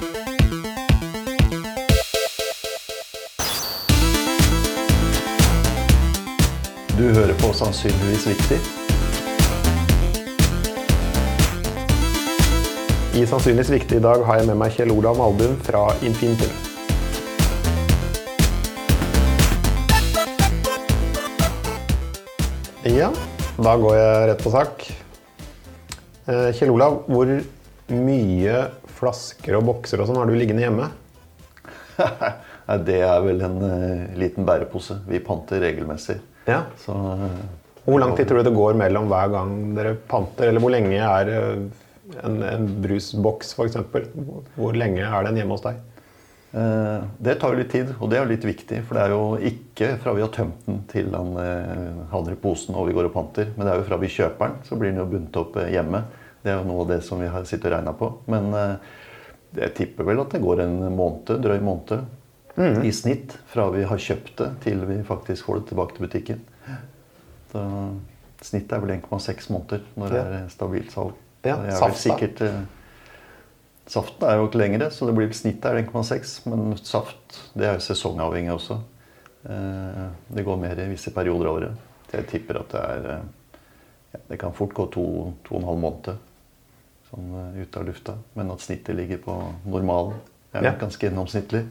Du hører på Sannsynligvis viktig. I Sannsynligvis viktig i dag har jeg med meg Kjell Olav Malbum fra Infintum. Ja, da går jeg rett på sak. Eh, Kjell Olav, hvor mye flasker og bokser og sånn har du liggende hjemme? Det er vel en uh, liten bærepose. Vi panter regelmessig. Ja. Så uh, Hvor lang tid tror du det går mellom hver gang dere panter? Eller hvor lenge er eh, en, en brusboks, f.eks.? Hvor lenge er den hjemme hos deg? det tar jo litt tid, og det er jo litt viktig. For det er jo ikke fra vi har tømt den til han eh, havner i posen og vi går og panter. Men det er jo fra vi kjøper den, så blir den jo bundet opp hjemme. Det er jo noe av det som vi har sittet og regna på. Men eh, jeg tipper vel at det går en måned, drøy måned i snitt fra vi har kjøpt det til vi faktisk får det tilbake til butikken. Så snittet er vel 1,6 måneder når det er stabilt salg. Ja, Det er vel sikkert eh, Saften er jo ikke lengre, så det blir snittet er 1,6. Men saft det er jo sesongavhengig også. Eh, Det går mer i visse perioder av året. Jeg tipper at det er ja, Det kan fort gå to, to og en halv måned sånn ute av lufta. Men at snittet ligger på normalen, er Ja. ganske gjennomsnittlig.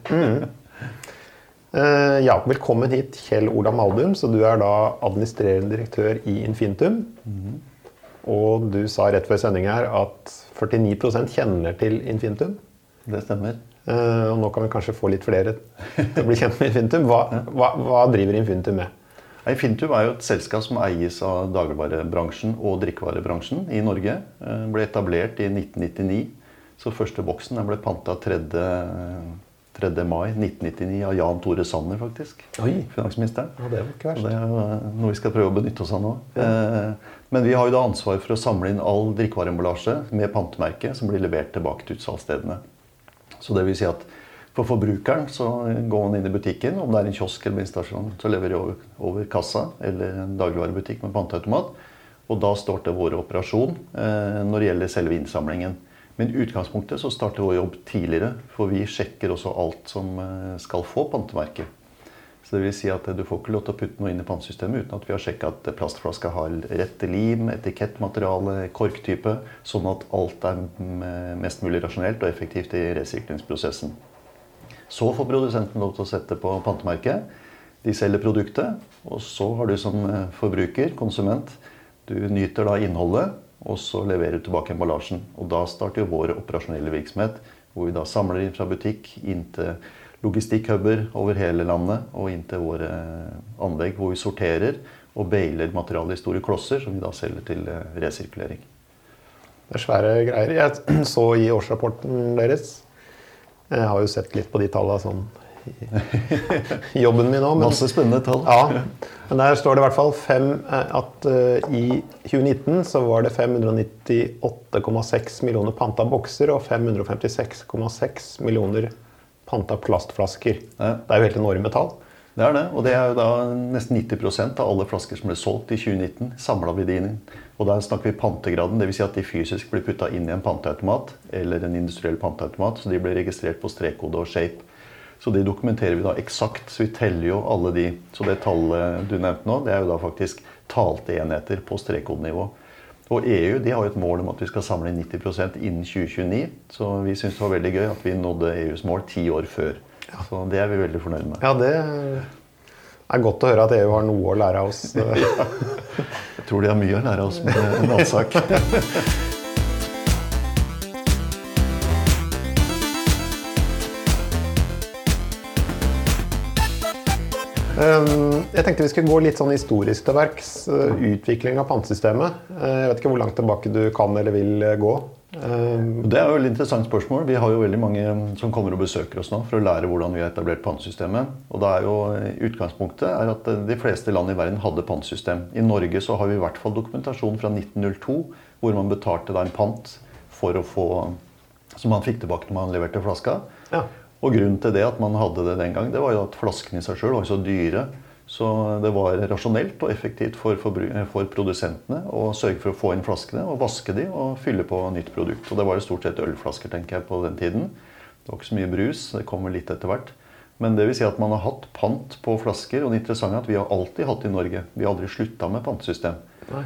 Eh, ja, velkommen hit, Kjell Ola Maldum. Så du er da administrerende direktør i Infintum. Og du sa rett før sending her at 49% kjenner til Infintum. Det stemmer. Uh, og nå kan vi kanskje få litt flere til å bli kjent med Infintum. Hva, hva, hva driver Infintum med? Nei, Fintum er jo et selskap som eies av dagligvarebransjen og drikkevarebransjen i Norge. Den ble etablert i 1999. Så første boksen ble panta 3. 3. mai 1999 av Jan Tore Sanner, faktisk. Oi. Finansministeren. Ja, det var ikke verst. det er eh, noe vi skal prøve å benytte oss av nå. Ja. Men vi har jo da ansvar for å samle inn all drikkevareemballasje med pantemerke som blir levert tilbake til utsalgsstedene. Så det vil si at for forbrukeren så går man inn i butikken, om det er en kiosk eller bensinstasjon, så leverer de over, over kassa eller en dagligvarebutikk med panteautomat. Og da starter vår operasjon eh, når det gjelder selve innsamlingen. Men i utgangspunktet så starter vår jobb tidligere, for vi sjekker også alt som eh, skal få pantemerke. Så det vil si at Du får ikke lov til å putte noe inn i pantesystemet uten at vi har sjekka at plastflaska har rett lim, etikettmateriale, korktype, sånn at alt er mest mulig rasjonelt og effektivt i resirklingsprosessen. Så får produsenten lov til å sette på pantemerket. De selger produktet, og så har du som eh, forbruker, konsument, du nyter da innholdet, og så leverer du tilbake emballasjen. Og da starter jo vår operasjonelle virksomhet, hvor vi da samler inn fra butikk inn til logistikkhuber over hele landet og inn til våre anlegg, hvor vi sorterer og bailer materialet i store klosser, som vi da selger til eh, resirkulering. Det er svære greier. Jeg så i årsrapporten deres Jeg har jo sett litt på de tallene sånn i jobben min òg. Masse spennende tall. Ja, men der står det i hvert fall fem, eh, at uh, i 2019 så var det 598,6 millioner panta bokser og 556,6 millioner panta plastflasker. Ja. Det er jo helt enorme tall. Det er det, og det er jo da nesten 90% av alle flasker som ble solgt i 2019, samla vi de inn. Og der snakker vi pantegraden, dvs. Si at de fysisk blir putta inn i en panteautomat eller en industriell panteautomat, så de blir registrert på strekkode og shape. Så det dokumenterer vi da eksakt. Så vi teller jo alle de. Så det tallet du nevnte nå, det er jo da faktisk talte enheter på strekkodenivå. Og EU de har jo et mål om at vi skal samle inn 90% innen 2029. Så vi syns det var veldig gøy at vi nådde EUs mål ti år før. Så det er vi veldig fornøyd med. Ja, det er godt å høre at EU har noe å lære av oss. Jeg tror de har mye å lære oss med en annen sak. Um, Jeg tenkte vi skulle gå litt sånn historisk til verks. uh, Utvikling av pantesystemet. Uh, Jeg vet ikke hvor langt tilbake du kan eller vil gå. Um, Det er jo et interessant spørsmål. Vi har jo veldig mange som kommer og besøker oss nå for å lære hvordan vi har etablert pantesystemet. Og det er jo, Utgangspunktet er at de fleste land i verden hadde pantesystem. I Norge så har vi i hvert fall dokumentasjon fra 1902 hvor man betalte da en pant for å få, som man fikk tilbake når man leverte flaska. Ja. Og grunnen til det at man hadde det den gang, det var jo at flaskene i seg sjøl var så dyre. Så det var rasjonelt og effektivt for, for produsentene å sørge for å få inn flaskene og vaske de og fylle på nytt produkt. Og det var det stort sett ølflasker tenker jeg, på den tiden. Det var ikke så mye brus. Det kommer litt etter hvert. Men det vil si at man har hatt pant på flasker. Og det interessante er at vi har alltid hatt i Norge. Vi har aldri slutta med pantesystem. Nei.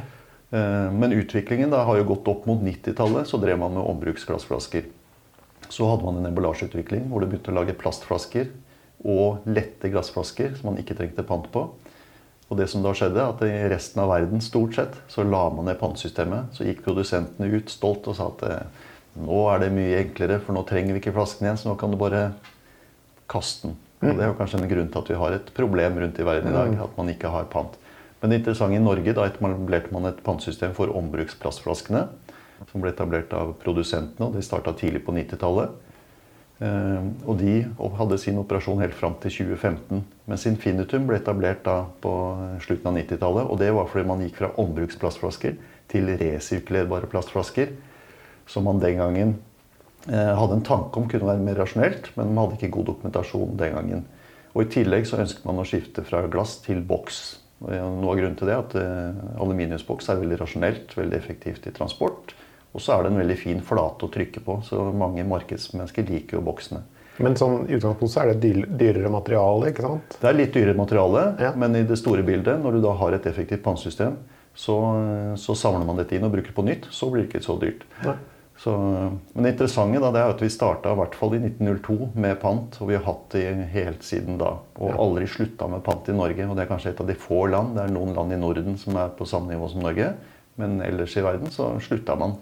Eh, Men utviklingen da har jo gått opp mot 90-tallet. Så drev man med ombruksglassflasker. Så hadde man en emballasjeutvikling hvor det begynte å lage plastflasker og lette glassflasker som man ikke trengte pant på. Og det som da skjedde, at i resten av verden stort sett, så la man ned pantesystemet. Så gikk produsentene ut stolt og sa at eh, nå er det mye enklere, for nå trenger vi ikke flasken igjen, så nå kan du bare kaste den. Og det er jo kanskje en grunn til at vi har et problem rundt i verden i dag, at man ikke har pant. Men det interessante i Norge, da etablerte man et pantesystem for ombruksplastflaskene. Som ble etablert av produsentene, og de starta tidlig på 90-tallet. Eh, Og de hadde sin operasjon helt fram til 2015. Mens Infinitum ble etablert da på slutten av 90-tallet. Og det var fordi man gikk fra ombruksplastflasker til resirkulerbare plastflasker. Som man den gangen eh, hadde en tanke om kunne være mer rasjonelt, men man hadde ikke god dokumentasjon den gangen. Og I tillegg så ønsket man å skifte fra glass til boks. Noe av grunnen til det er at eh, aluminiumsboks er veldig rasjonelt, veldig effektivt i transport. Og så er det en veldig fin flate å trykke på, så mange markedsmennesker liker jo boksene. Men sånn i utgangspunktet så er det dyrere materiale, ikke sant? Det er litt dyrere materiale, Ja. men i det store bildet, når du da har et effektivt pannesystem, så, så samler man dette inn og bruker det på nytt, så blir det ikke så dyrt. Så, men det interessante da, det er at vi starta i hvert fall i 1902 med pant, og vi har hatt det helt siden da. Og Ja. aldri slutta med pant i Norge. Og det er kanskje et av de få land, det er noen land i Norden som er på samme nivå som Norge, men ellers i verden så slutta man.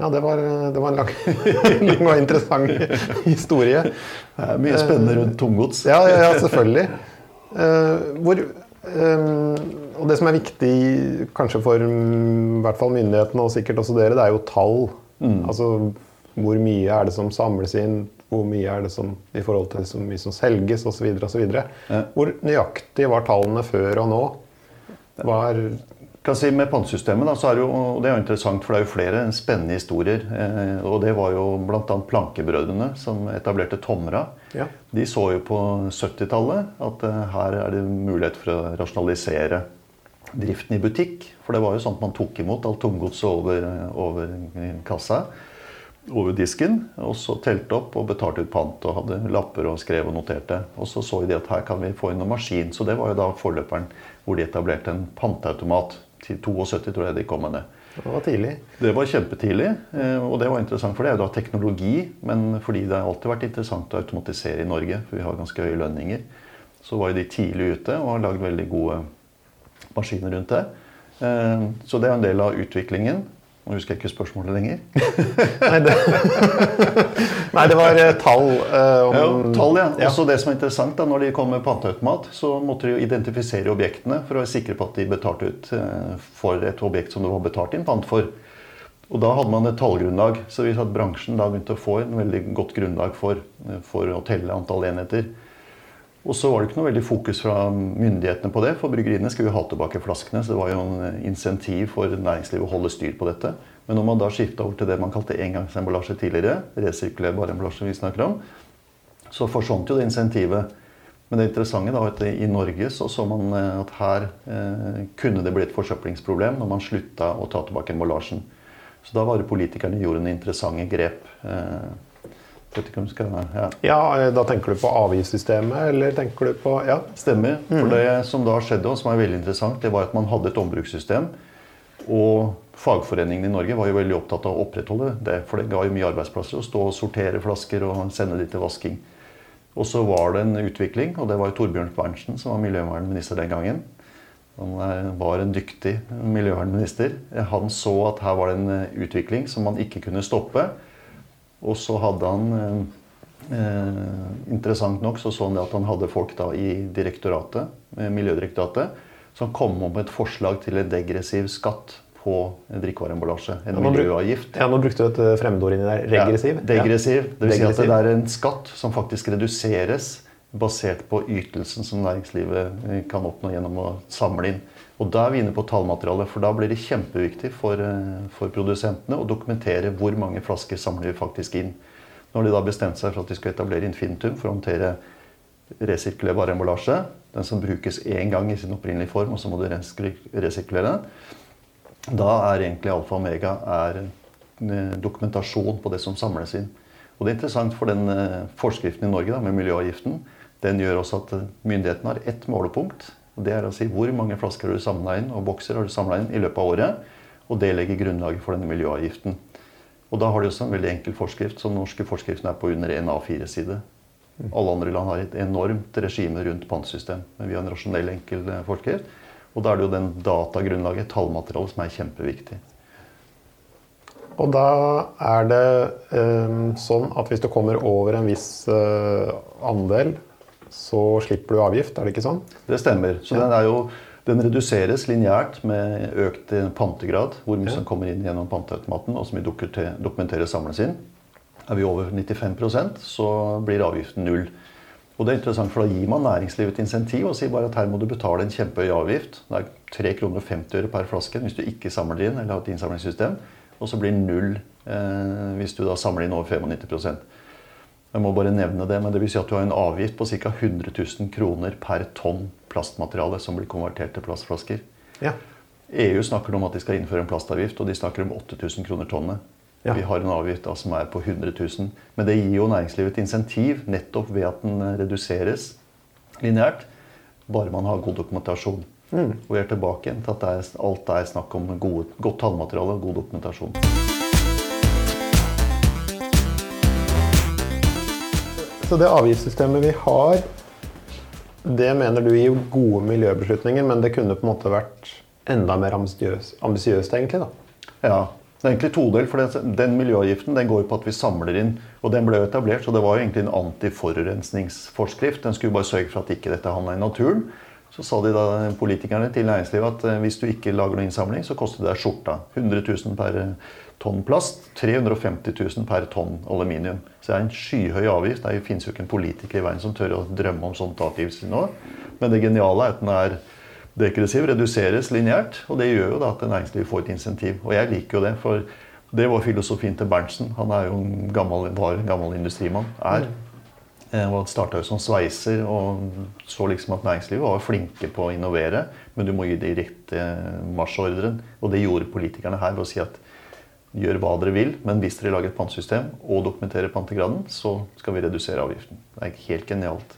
Ja, det var, det var en lang, lang og interessant historie. Det er mye spennende rundt tomgods. Ja, ja, ja selvfølgelig. Eh, hvor, eh, og det som er viktig kanskje for mm, i hvert fall myndighetene og sikkert også dere, det er jo tall. Altså hvor mye er det som samles inn, hvor mye er det som i forhold til så mye som selges osv. Ja. Hvor nøyaktig var tallene før og nå? Var kan si Med pantesystemet da, så er det jo, det er jo interessant, for det er jo flere spennende historier. Eh, og det var jo bl.a. Plankebrødrene som etablerte Tomra. Ja. De så jo på 70-tallet at eh, her er det mulighet for å rasjonalisere driften i butikk. For det var jo sånn at man tok imot alt tomgodset over, over kassa, over disken, og så telte opp og betalte ut pant og hadde lapper og skrev og noterte. Og så så de at her kan vi få inn noen maskin. Så det var jo da forløperen hvor de etablerte en panteautomat. Til 72 tror jeg de kom med det. Det var tidlig. Det var kjempetidlig, eh, og det var interessant, for det er jo da teknologi. Men fordi det har alltid vært interessant å automatisere i Norge, for vi har ganske høye lønninger, så var jo de tidlig ute og har lagd veldig gode maskiner rundt det. Eh, Så det er en del av utviklingen. Nå husker jeg ikke spørsmålet lenger. Nei, det, Nei, det var eh, tall. eh, om, Ja, tall, ja. Også det som er interessant, da, når de kom med panteautomat, så måtte de jo identifisere objektene for å være sikre på at de betalte ut eh, for et objekt som det var betalt inn pant for. Og da hadde man et tallgrunnlag, så vi sa at bransjen da begynte å få en veldig godt grunnlag for, for å telle antall enheter. Og så var det ikke noe veldig fokus fra myndighetene på det, for bryggeriene skulle jo ha tilbake flaskene, så det var jo en eh, insentiv for næringslivet å holde styr på dette. Men når man da skifta over til det man kalte engangsemballasje tidligere, resirkulerbar emballasje vi snakker om, så forsvant jo det insentivet. Men det interessante da, at i Norge så, så man eh, at her eh, kunne det bli et forsøplingsproblem når man slutta å ta tilbake emballasjen. Så da var det politikerne gjorde en interessante grep. Eh, ja. Ja, eh, Da tenker du på avgiftssystemet, eller tenker du på Ja. Stemmer. For det som da skjedde, og som er veldig interessant, det var at man hadde et ombrukssystem. Og fagforeningene i Norge var jo veldig opptatt av å opprettholde det. For det ga jo mye arbeidsplasser å stå og sortere flasker og sende de til vasking. Og så var det en utvikling, og det var jo Torbjørn Berntsen som var miljøvernminister den gangen. Han eh, var en dyktig miljøvernminister. Han så at her var det en eh, utvikling som man ikke kunne stoppe. Og så hadde han eh, eh, Interessant nok så så han det at han hadde folk da i direktoratet, eh, Miljødirektoratet som kom opp med et forslag til en degressiv skatt på drikkevareemballasje. En Ja, miljøavgift. ja, Nå brukte du et eh, fremmedord inni der. Regressiv. Ja, degressiv. Det vil si at det er en skatt som faktisk reduseres basert på ytelsen som næringslivet eh, kan oppnå gjennom å samle inn. Og Da er vi inne på tallmaterialet, for da blir det kjempeviktig for, eh, for produsentene å dokumentere hvor mange flasker samler vi faktisk inn. Når de da bestemte seg for at de skulle etablere Infinitum for å håndtere resirkulerbar emballasje, den som brukes én gang i sin opprinnelige form, og så må du resirkulere den, da er egentlig alfa og omega eh, dokumentasjon på det som samles inn. Og det er interessant, for den forskriften i Norge da, med miljøavgiften den gjør også at myndighetene har ett målepunkt. og Det er å si hvor mange flasker har du samla inn og bokser har du samla inn i løpet av året. Og det legger grunnlaget for denne miljøavgiften. Og da har de også en veldig enkel forskrift, så den norske forskriften er på under en A4-side. Alle andre land har et enormt regime rundt pantesystem. Men vi har en rasjonell, enkel eh, forskrift. Og da er det jo den datagrunnlaget, tallmaterialet, som er kjempeviktig. Og da er det eh, sånn at hvis du kommer over en viss eh, andel, så slipper du avgift, er det ikke sånn? Det stemmer. Så den, er jo, den reduseres lineært med økt eh, pantegrad, hvor mye som kommer inn gjennom panteautomaten, og som vi dokumenterer, samles inn. Er vi over 95% så blir avgiften null. Og det er interessant, for Da gir man næringslivet et insentiv og sier bare at her må du betale en kjempehøy avgift. Det er 3,50 kroner og 50 øre per flaske hvis du ikke samler inn eller har et innsamlingssystem. Og så blir det null eh, hvis du da samler inn over 95 Jeg må bare nevne det, men det vil si at du har en avgift på ca. 100 000 kroner per tonn plastmateriale som blir konvertert til plastflasker. Ja. EU snakker om at de skal innføre en plastavgift, og de snakker om 8000 kroner tonnet. Ja. Vi har en avgift da, som er på 100 000. Men det gir jo næringslivet et insentiv nettopp ved at den reduseres lineært, bare man har god dokumentasjon. Mm. Og vi er tilbake til at det alt er snakk om gode, godt tallmateriale og god dokumentasjon. Så det avgiftssystemet vi har, det mener du gir gode miljøbeslutninger, men det kunne på en måte vært enda mer ambisiøst, egentlig? da. Ja, det er egentlig todelt. for den, den miljøavgiften den går på at vi samler inn. Og den ble jo etablert, så det var jo egentlig en antiforurensningsforskrift. Den skulle bare sørge for at ikke dette havna i naturen. Så sa de da politikerne til næringslivet at eh, hvis du ikke lager noe innsamling, så koster det deg skjorta. 100 000 per tonn plast, 350 000 per tonn aluminium. Så det er en skyhøy avgift. Det finnes jo ikke en politiker i verden som tør å drømme om sånt avgift nå. Men det geniale er at den er degressiv, reduseres lineært. Og det gjør jo da at næringslivet får et insentiv. Og jeg liker jo det, for det var filosofien til Berntsen. Han er jo en gammel, var en gammel industrimann. Er. Han starta jo som sveiser og så liksom at næringslivet var flinke på å innovere. Men du må gi direkte marsjordren. Og det gjorde politikerne her ved å si at gjør hva dere vil, men hvis dere lager et pantesystem og dokumenterer pantegraden, så skal vi redusere avgiften. Det er helt genialt.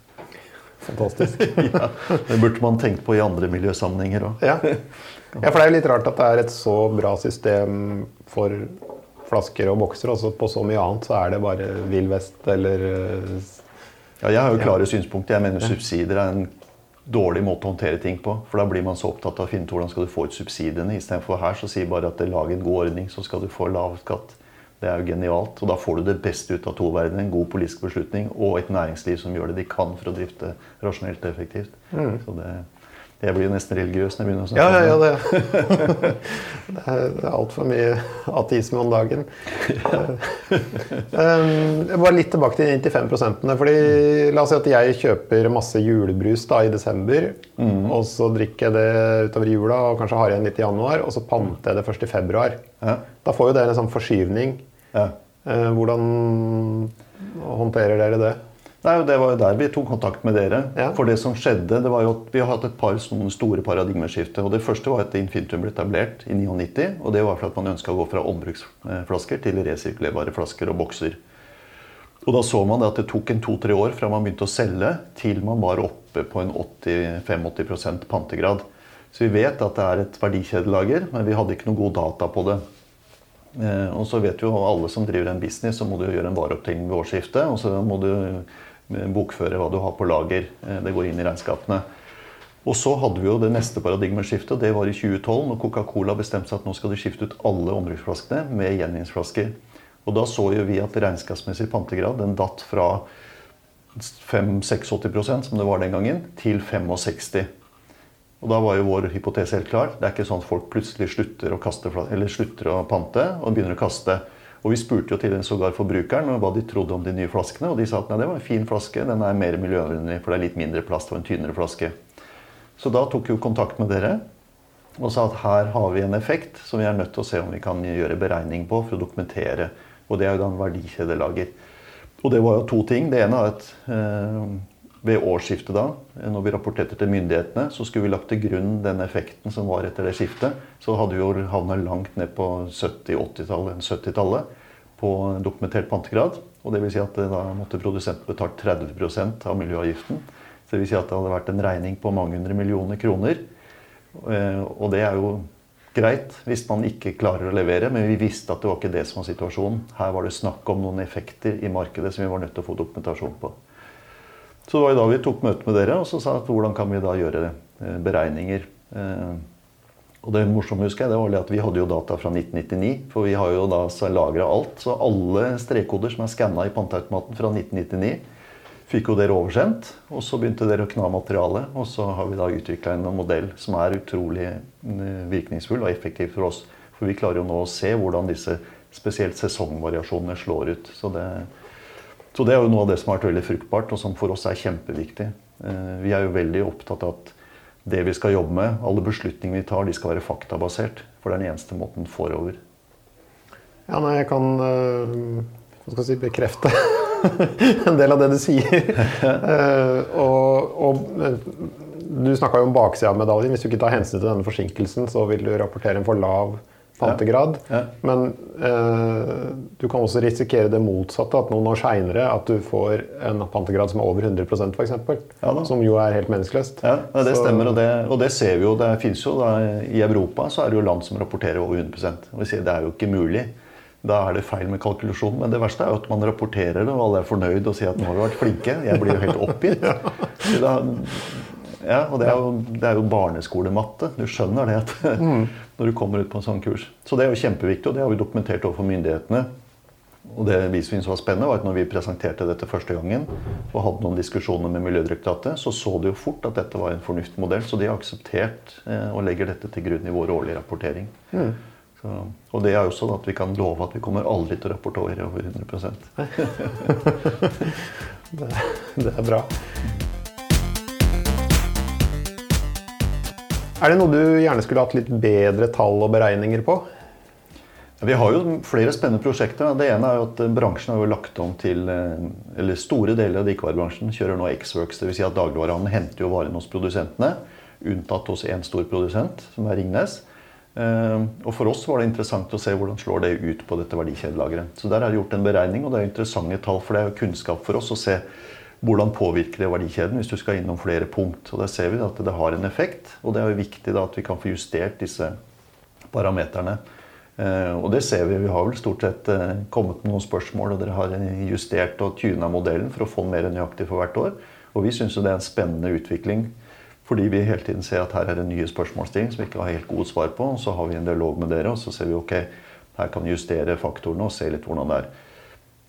Fantastisk. ja, det burde man tenkt på i andre miljøsammenhenger òg. Ja. ja, for det er jo litt rart at det er et så bra system for flasker og bokser, og på så mye annet så er det bare vill vest eller eh, Ja, jeg har jo klare synspunkter. Jeg mener subsidier er en dårlig måte å håndtere ting på. For da blir man så opptatt av å finne ut hvordan skal du få ut subsidiene. Istedenfor her så sier bare at lag en god ordning, så skal du få lav skatt. Det er jo genialt. Og da får du det beste ut av to verdener. En god politisk beslutning og et næringsliv som gjør det de kan for å drifte rasjonelt og effektivt. Så det, jeg blir nesten religiøs når jeg begynner å snakke Ja, ja, ja. om det. Det, det er, det er altfor mye ateisme om dagen. Um, bare litt tilbake til de 95 fordi La oss si at jeg kjøper masse julebrus da i desember. Og så drikker jeg det utover jula og kanskje har igjen litt i januar. Og så panter jeg det først i februar. Ja. Da får jo dere en sånn forskyvning. Ja. Eh, hvordan håndterer dere det? Nei, det var jo der vi tok kontakt med dere. Ja. For det som skjedde, det var jo at vi har hatt et par store paradigmeskifter. Og det første var at Infinitum ble etablert i 99. Og det var for at man ønska å gå fra ombruksflasker til resirkulerbare flasker og bokser. Og da så man det at det tok en to-tre år fra man begynte å selge, til man var oppe på en 85-80 pantegrad. Så vi vet at det er et verdikjedelager, men vi hadde ikke noe god data på det. Eh, og så vet jo alle som driver en business, så må du gjøre en vareopptelling ved årsskiftet. Og så må du bokføre hva du har på lager. Eh, det går inn i regnskapene. Og så hadde vi jo det neste paradigmeskiftet. Det var i 2012, når Coca-Cola bestemte seg at nå skal de skifte ut alle ombruksflaskene med gjenvinningsflasker. Og da så jo vi at regnskapsmessig pantegrad den datt fra 5-86% som det var den gangen, til 65 og Da var jo vår hypotese helt klar. Det er ikke sånn at folk plutselig slutter å, kaste, slutter å pante og begynner å kaste. Og Vi spurte jo til sågar forbrukeren hva de trodde om de nye flaskene. Og de sa at nei, det var en fin flaske, den er mer miljøvennlig, for det er litt mindre plast og en tynnere flaske. Så da tok vi kontakt med dere og sa at her har vi en effekt som vi er nødt til å se om vi kan gjøre beregning på for å dokumentere. Og det er jo da en verdikjedelager. Og det var jo to ting. Det ene er at eh, ved årsskiftet da, når vi rapporterte til myndighetene, så skulle vi lagt til grunn den effekten som var etter det skiftet. Så hadde vi jo havna langt ned på 70-80-tallet 70-tallet på dokumentert pantegrad. og det vil si at da måtte produsenten betalt 30% av miljøavgiften. Så det vil si at det hadde vært en regning på mange hundre millioner kroner. Og det er jo greit hvis man ikke klarer å levere, men vi visste at det var ikke det som var situasjonen. Her var det snakk om noen effekter i markedet som vi var nødt til å få dokumentasjon på. Så det var da vi tok møte med dere og så sa at hvordan kan vi da gjøre eh, beregninger. Eh, og det morsomme husker jeg, det var at vi hadde jo data fra 1999. For vi har jo da lagra alt. Så alle strekkoder som er skanna i panteautomaten fra 1999, fikk jo dere oversendt. Og så begynte dere å kna materialet. Og så har vi da utvikla en modell som er utrolig eh, virkningsfull og effektiv for oss. For vi klarer jo nå å se hvordan disse spesielt sesongvariasjonene slår ut. Så det, så det er jo noe av det som har vært veldig fruktbart, og som for oss er kjempeviktig. Eh, vi er jo veldig opptatt av at det vi skal jobbe med, alle beslutninger vi tar, de skal være faktabasert. For det er den eneste måten forover. Ja, nei, jeg kan jeg si, bekrefte en del av det du sier. uh, og, og eh, du snakka jo om baksida av medaljen. Hvis du ikke tar hensyn til denne forsinkelsen, så vil du rapportere en for lav pantegrad. Ja. Ja. Men eh, du kan også risikere det motsatte, at noen år seinere at du får en pantegrad som er over 100% f.eks. Ja, som jo er helt menneskeløst. Ja, det så, stemmer, og det, og det, ser vi jo. Det fins jo da, I Europa så er det jo land som rapporterer over 100% og vi sier Det er jo ikke mulig. Da er det feil med kalkulasjon. Men det verste er jo at man rapporterer det, og alle er fornøyd og sier at nå har vi vært flinke. Jeg blir jo helt oppgitt. Da, ja, og det er, jo, det er jo barneskolematte. Du skjønner det at, mm. når du kommer ut på en sånn kurs. Så det er jo kjempeviktig, og det har vi dokumentert overfor myndighetene. Og det vi syntes var spennende, var at når vi presenterte dette første gangen og hadde noen diskusjoner med Miljødirektoratet, så så de jo fort at dette var en fornuftig modell. Så de har akseptert eh, og legger dette til grunn i vår årlige rapportering. Mm. Så, og det er jo sånn at vi kan love at vi kommer aldri til å rapportere over 100 det, det er bra. Er det noe du gjerne skulle hatt litt bedre tall og beregninger på? Vi har jo flere spennende prosjekter. Det ene er jo at bransjen har jo lagt om til eh, Eller store deler av drikkevarebransjen kjører nå X-Works. Dvs. Si at dagligvarehandelen henter jo varene hos produsentene. Unntatt hos én stor produsent, som er Ringnes. Eh, og For oss var det interessant å se hvordan slår det ut på dette verdikjedelageret. Så Der er det gjort en beregning, og det er interessante tall. For det er jo kunnskap for oss å se hvordan påvirker det verdikjeden hvis du skal innom flere punkt. Og Der ser vi at det har en effekt, og det er jo viktig at vi kan få justert disse parameterne. Eh, og det ser vi. Vi har vel stort sett eh, kommet med noen spørsmål, og dere har justert og tyna modellen for å få den mer nøyaktig for hvert år. Og vi syns det er en spennende utvikling. Fordi vi hele tiden ser at her er det nye spørsmålsstilling som vi ikke har helt gode svar på. og Så har vi en dialog med dere, og så ser vi ok, her kan vi justere faktorene og se litt hvordan det er.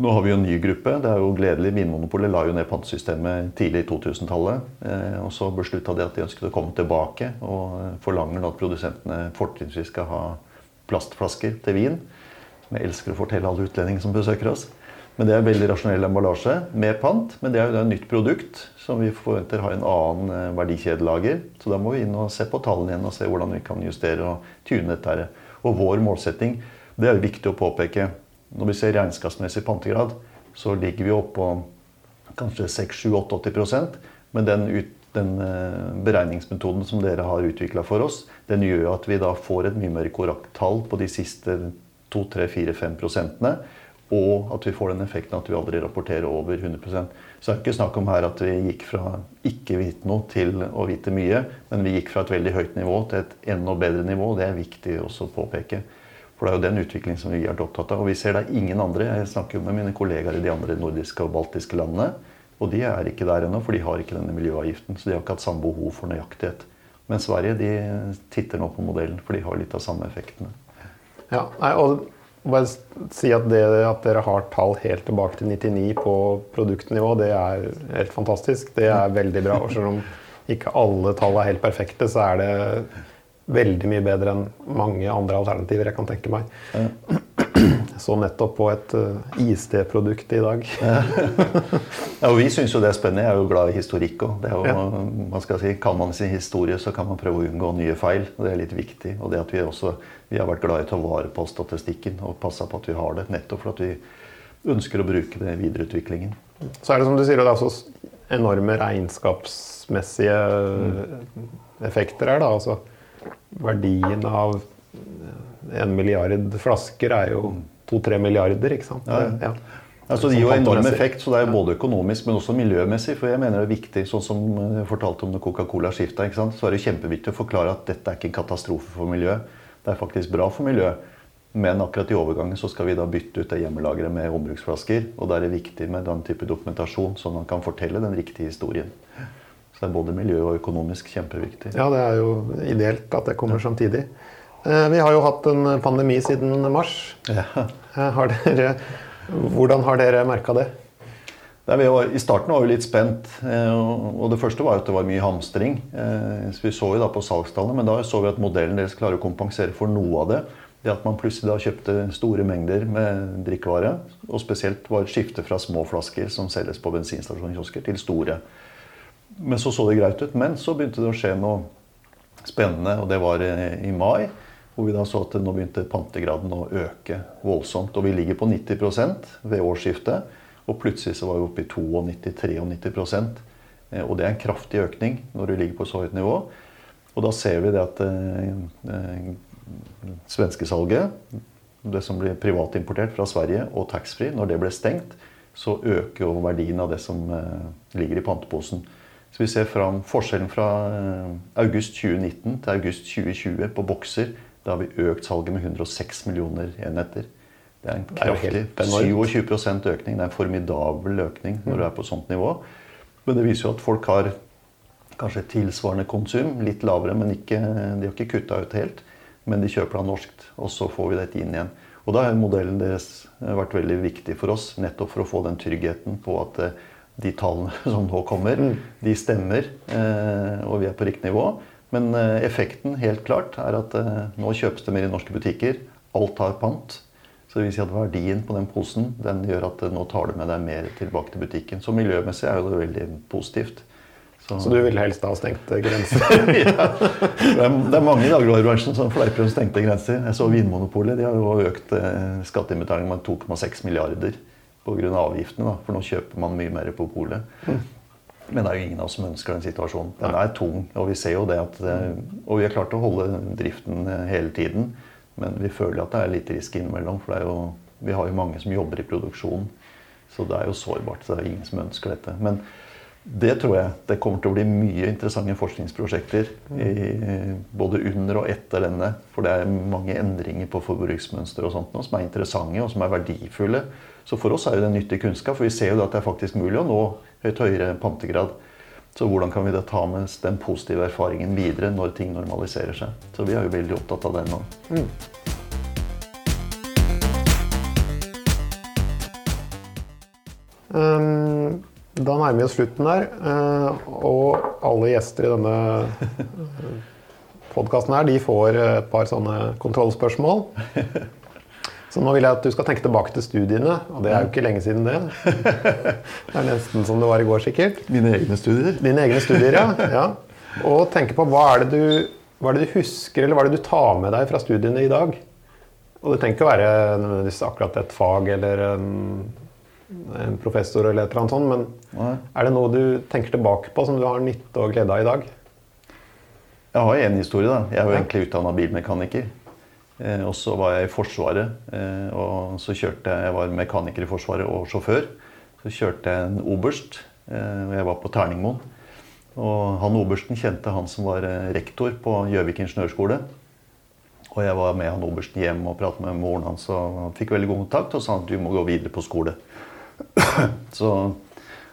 Nå har vi jo en ny gruppe. Det er jo gledelig. Vinmonopolet la jo ned pantesystemet tidlig i 2000-tallet. Eh, og så beslutta de at de ønsket å komme tilbake og forlanger at produsentene fortrinnsvis skal ha plastflasker til vin. Jeg elsker å fortelle alle utlendinger som besøker oss. Men det er veldig rasjonell emballasje med pant. Men det er jo et nytt produkt som vi forventer har en annen eh, verdikjedelager. Så da må vi inn og se på tallene igjen og se hvordan vi kan justere og tune dette. Og vår målsetting, det er jo viktig å påpeke, når vi ser regnskapsmessig pantegrad, så ligger vi oppå kanskje 6-7-88 Men den, ut, den eh, beregningsmetoden som dere har utvikla for oss, den gjør at vi da får et mye mer korrekt tall på de siste 2-3-4-5 prosentene. Og at vi får den effekten at vi aldri rapporterer over 100% Så det er ikke snakk om her at vi gikk fra ikke vite noe til å vite mye. Men vi gikk fra et veldig høyt nivå til et enda bedre nivå. Det er viktig også å påpeke. For det er jo den utviklingen som vi er opptatt av. Og vi ser det er ingen andre. Jeg snakker jo med mine kollegaer i de andre nordiske og baltiske landene. Og de er ikke der ennå, for de har ikke denne miljøavgiften. Så de har ikke hatt samme behov for nøyaktighet. Men Sverige de titter nå på modellen, for de har litt av samme effektene. Ja, og bare si at det at dere har tall helt tilbake til 99 på produktnivå, det er helt fantastisk. Det er veldig bra. Og selv om ikke alle tall er helt perfekte, så er det veldig mye bedre enn mange andre alternativer jeg kan tenke meg. Ja. Så nettopp på et uh, eh, IST-produkt i dag. ja, og Vi syns jo det er spennende. Jeg er jo glad i historikk òg. Ja. Man skal si, kan man sin historie, så kan man prøve å unngå nye feil. og Det er litt viktig. Og det at vi også vi har vært glad i å ta vare på statistikken og passe på at vi har det. Nettopp for at vi ønsker å bruke det i videreutviklingen. Så er det som du sier, det er også enorme regnskapsmessige mm. effekter her. da, altså verdien av en milliard flasker er jo to-tre milliarder, ikke sant? Ja. ja. Altså, det gir jo enorm effekt, så det er jo både økonomisk, men også miljømessig. For jeg mener det er viktig, sånn som jeg fortalte om når Coca-Cola skifta, så er det kjempeviktig å forklare at dette er ikke en katastrofe for miljøet. Det er faktisk bra for miljøet. Men akkurat i overgangen så skal vi da bytte ut det hjemmelageret med ombruksflasker. Og da er det viktig med den type dokumentasjon, at man kan fortelle den riktige historien. Så det er både miljø og økonomisk kjempeviktig. Ja, det er jo ideelt at det kommer samtidig. Eh, vi har jo hatt en pandemi siden mars. Ja. Eh, har dere hvordan har dere merka det? Var, I starten var vi litt spent. Eh, og Det første var at det var mye hamstring. Så Vi så jo da på salgstallene, men da så vi at modellen deres klarer å kompensere for noe av det. Det at man plutselig da kjøpte store mengder med drikkevare. Og spesielt var et skifte fra små flasker som selges på bensinstasjonskiosker, til store. Men så så det greit ut. Men så begynte det å skje noe spennende, og det var eh, i mai. Hvor vi da så at nå begynte pantegraden å øke voldsomt. Og vi ligger på 90% ved årsskiftet. Og plutselig så var vi oppe i 92-93 eh, Og det er en kraftig økning når du ligger på så høyt nivå. Og da ser vi det at eh, eh svenskesalget, det som blir privatimportert fra Sverige, og taxfree, når det ble stengt, så øker jo verdien av det som eh, ligger i panteposen. Så vi ser fram forskjellen fra eh, august 2019 til august 2020 på bokser da har vi økt salget med 106 millioner enheter. Det er en kraftig 27% økning. Det er en formidabel økning når du er på et sånt nivå. Men det viser jo at folk har kanskje tilsvarende konsum. Litt lavere, men ikke, de har ikke kutta ut helt. Men de kjøper da norskt, og så får vi dette inn igjen. Og da har modellen deres vært veldig viktig for oss, nettopp for å få den tryggheten på at eh, de tallene som nå kommer, mm. de stemmer, eh, og vi er på riktig nivå. Men eh, effekten helt klart er at eh, nå kjøpes det mer i norske butikker. Alt har pant. Så det vil si at verdien på den posen den gjør at nå tar du med deg mer tilbake til butikken. Så miljømessig er det veldig positivt. Så, så du vil helst ha stengte grenser? ja. Det er, det mange i dagligvarebransjen som fleiper om stengte grenser. Jeg så Vinmonopolet. De har jo økt eh, skatteinnbetaling med 2,6 milliarder pga. avgiftene. Da, for nå kjøper man mye mer på polet. Mm. Men det er jo ingen av oss som ønsker den situasjonen. Den er tung. Og vi ser jo det at eh, Og vi har klart å holde driften eh, hele tiden. Men vi føler at det er litt risk innimellom. For jo, vi har jo mange som jobber i produksjon. Så det er jo sårbart. Så det er ingen som ønsker dette. Men det tror jeg det kommer til å bli mye interessante forskningsprosjekter i, både under og etter denne. For det er mange endringer på forbruksmønster og sånt nå, som er interessante og som er verdifulle. Så for oss er det nyttig kunnskap, for vi ser jo at det er faktisk mulig å nå høyt høyere pantegrad. Så hvordan kan vi da ta med den positive erfaringen videre når ting normaliserer seg? Så vi er jo veldig opptatt av det nå. Mm. Um, da nærmer vi oss slutten der. Uh, og alle gjester i denne podkasten her, de får et par sånne kontrollspørsmål. Så nå vil jeg at du skal tenke tilbake til studiene, og det er jo ikke lenge siden det. Det er nesten som det var i går, sikkert. Mine egne studier? Dine egne studier, ja. ja. Og tenke på hva er, du, hva er, det du, husker, eller hva er det du tar med deg fra studiene i dag? Og det trenger ikke å være akkurat et fag eller en, en professor eller et eller annet sånt, men Nei. er det noe du tenker tilbake på som du har nytte og glede av i dag? Jeg har én historie. da. Jeg er jo egentlig utdanna bilmekaniker. Eh, og så var jeg i Forsvaret. Eh, og så kjørte jeg Jeg var mekaniker i Forsvaret og sjåfør. Så kjørte jeg en oberst. Eh, og jeg var på Terningmoen. Og han obersten kjente han som var rektor på Gjøvik ingeniørskole. Og jeg var med han obersten hjem og pratet med moren hans. og han Fikk veldig god kontakt og sa at du må gå videre på skole. Så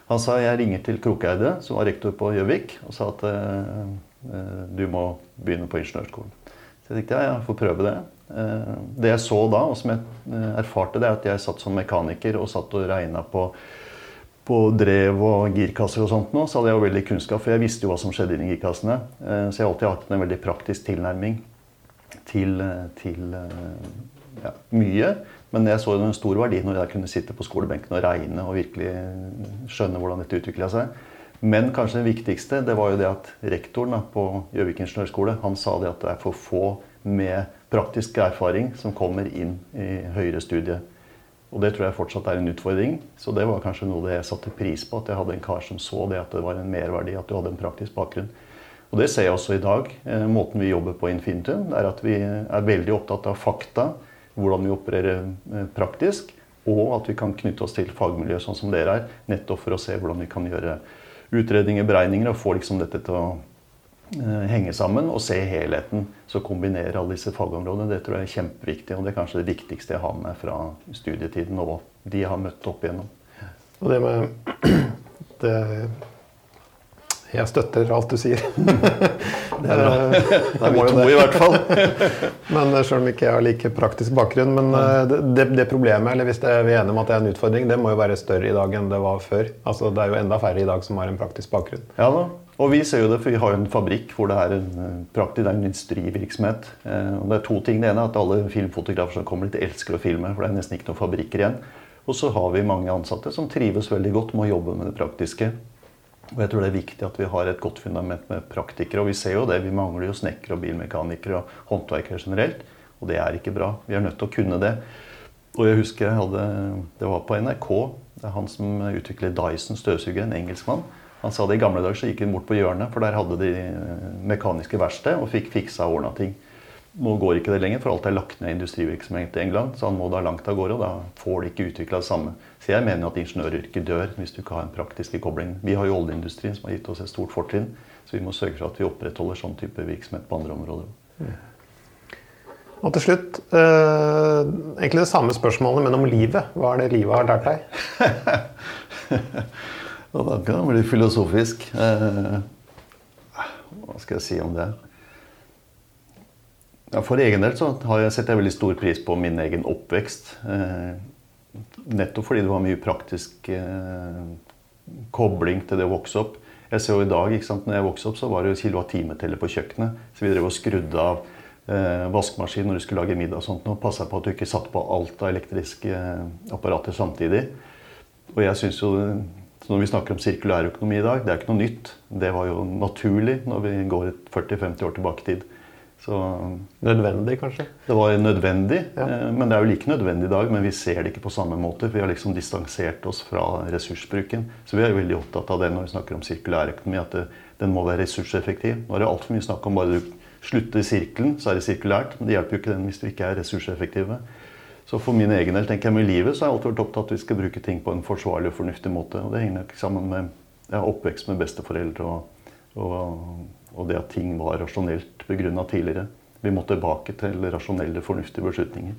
han sa jeg ringer til Krokeide, som var rektor på Gjøvik, og sa at du må begynne på ingeniørskolen. Så jeg tenkte ja, jeg får prøve det. Eh, det jeg så da, og som jeg eh, erfarte, det er at jeg satt som mekaniker og satt og regna på, på, drev og girkasser og sånt nå, så hadde jeg jo veldig kunnskap, for jeg visste jo hva som skjedde inni girkassene. Eh, så jeg har alltid hatt en veldig praktisk tilnærming til, til ja, mye. Men jeg så en stor verdi når jeg kunne sitte på skolebenken og regne og virkelig skjønne hvordan dette utvikla seg. Men kanskje det viktigste det var jo det at rektoren på Gjøvik ingeniørskole han sa det at det er for få med praktisk erfaring som kommer inn i høyere studie. Og det tror jeg fortsatt er en utfordring. Så det var kanskje noe jeg satte pris på. At jeg hadde en kar som så det at det var en merverdi at du hadde en praktisk bakgrunn. Og det ser jeg også i dag. Eh, måten vi jobber på i Infinitum, er at vi er veldig opptatt av fakta. Hvordan vi opererer eh, praktisk. Og at vi kan knytte oss til fagmiljø sånn som dere er, nettopp for å se hvordan vi kan gjøre utredninger, beregninger, og få liksom dette til å henge sammen og se helheten. Så kombinere alle disse fagområdene. Det tror jeg er kjempeviktig, og det er kanskje det viktigste jeg har med fra studietiden og de jeg har møtt opp igjennom. Og det med det Jeg støtter alt du sier. Det er bra. Det er vi to i hvert fall. men Selv om ikke jeg har like praktisk bakgrunn. Men eh, det, det, det problemet, eller hvis det er vi er enige om at det er en utfordring, det må jo være større i dag enn det var før. Altså Det er jo enda færre i dag som har en praktisk bakgrunn. Ja da, og vi ser jo det, for vi har jo en fabrikk hvor det er en eh, praktisk, det er en industrivirksomhet. Eh, Og det er to ting. Det ene er at alle filmfotografer som kommer dit, elsker å filme, for det er nesten ikke noen fabrikker igjen. Og så har vi mange ansatte som trives veldig godt med å jobbe med det praktiske. Og jeg tror det er viktig at vi har et godt fundament med praktikere. Og vi ser jo det. Vi mangler jo snekkere og bilmekanikere og håndverkere generelt. Og det er ikke bra. Vi er nødt til å kunne det. Og jeg husker jeg hadde, det var på NRK. Det er han som utviklet Dyson støvsuger, en engelskmann. Han sa det i gamle dager så gikk han bort på hjørnet, for der hadde de eh, mekaniske verksted og fikk fiksa og ordna ting. Nå går ikke det lenger, for alt er lagt ned i industrivirksomhet i England. Så han må da langt av gårde, og da får de ikke utvikla det samme. Så jeg mener at ingeniøryrket dør hvis du ikke har en praktisk kobling. Vi har jo oljeindustrien som har gitt oss et stort fortrinn, så vi må sørge for at vi opprettholder sånn type virksomhet på andre områder. Og til slutt, eh, egentlig det samme spørsmålet, men om livet. Hva er det livet har lært deg? Og da kan det bli filosofisk. Eh, hva skal jeg si om det? For egen del så har jeg setter jeg veldig stor pris på min egen oppvekst. Eh, nettopp fordi det var mye praktisk eh, kobling til det å vokse opp. Jeg ser jo i dag, ikke sant, når jeg vokste opp, så var det jo kilowattimeteller på kjøkkenet. Så vi drev og skrudde av eh, vaskemaskin når du skulle lage middag og sånt, og passa på at du ikke satte på alt av elektriske apparater samtidig. Og jeg synes jo, så Når vi snakker om sirkulær økonomi i dag, det er ikke noe nytt. Det var jo naturlig når vi går 40-50 år tilbake i tid. Så Nødvendig, kanskje? det var nødvendig, Ja. eh, men det er jo like nødvendig i dag. Men vi ser det ikke på samme måte. Vi har liksom distansert oss fra ressursbruken. Så vi er jo veldig opptatt av det når vi snakker om sirkulærøkonomi, at det, den må være ressurseffektiv. Nå er det altfor mye snakk om bare du slutter sirkelen, så er det sirkulært. Men det hjelper jo ikke den hvis vi ikke er ressurseffektive. Så for min egen del tenker jeg med livet så har jeg alltid vært opptatt av at vi skal bruke ting på en forsvarlig og fornuftig måte. Og det henger nok sammen med jeg har oppvekst med besteforeldre og, og, og det at ting var rasjonelt begrunna tidligere. Vi må tilbake til rasjonelle, fornuftige beslutninger.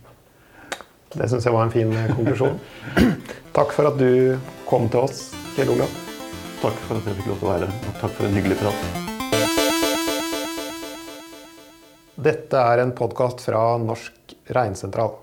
Det syns jeg var en fin eh, konklusjon. Takk for at du kom til oss, Kjell Olav. Takk for at jeg fikk lov til å være her, og takk for en hyggelig prat. Dette er en podkast fra Norsk Regnsentral.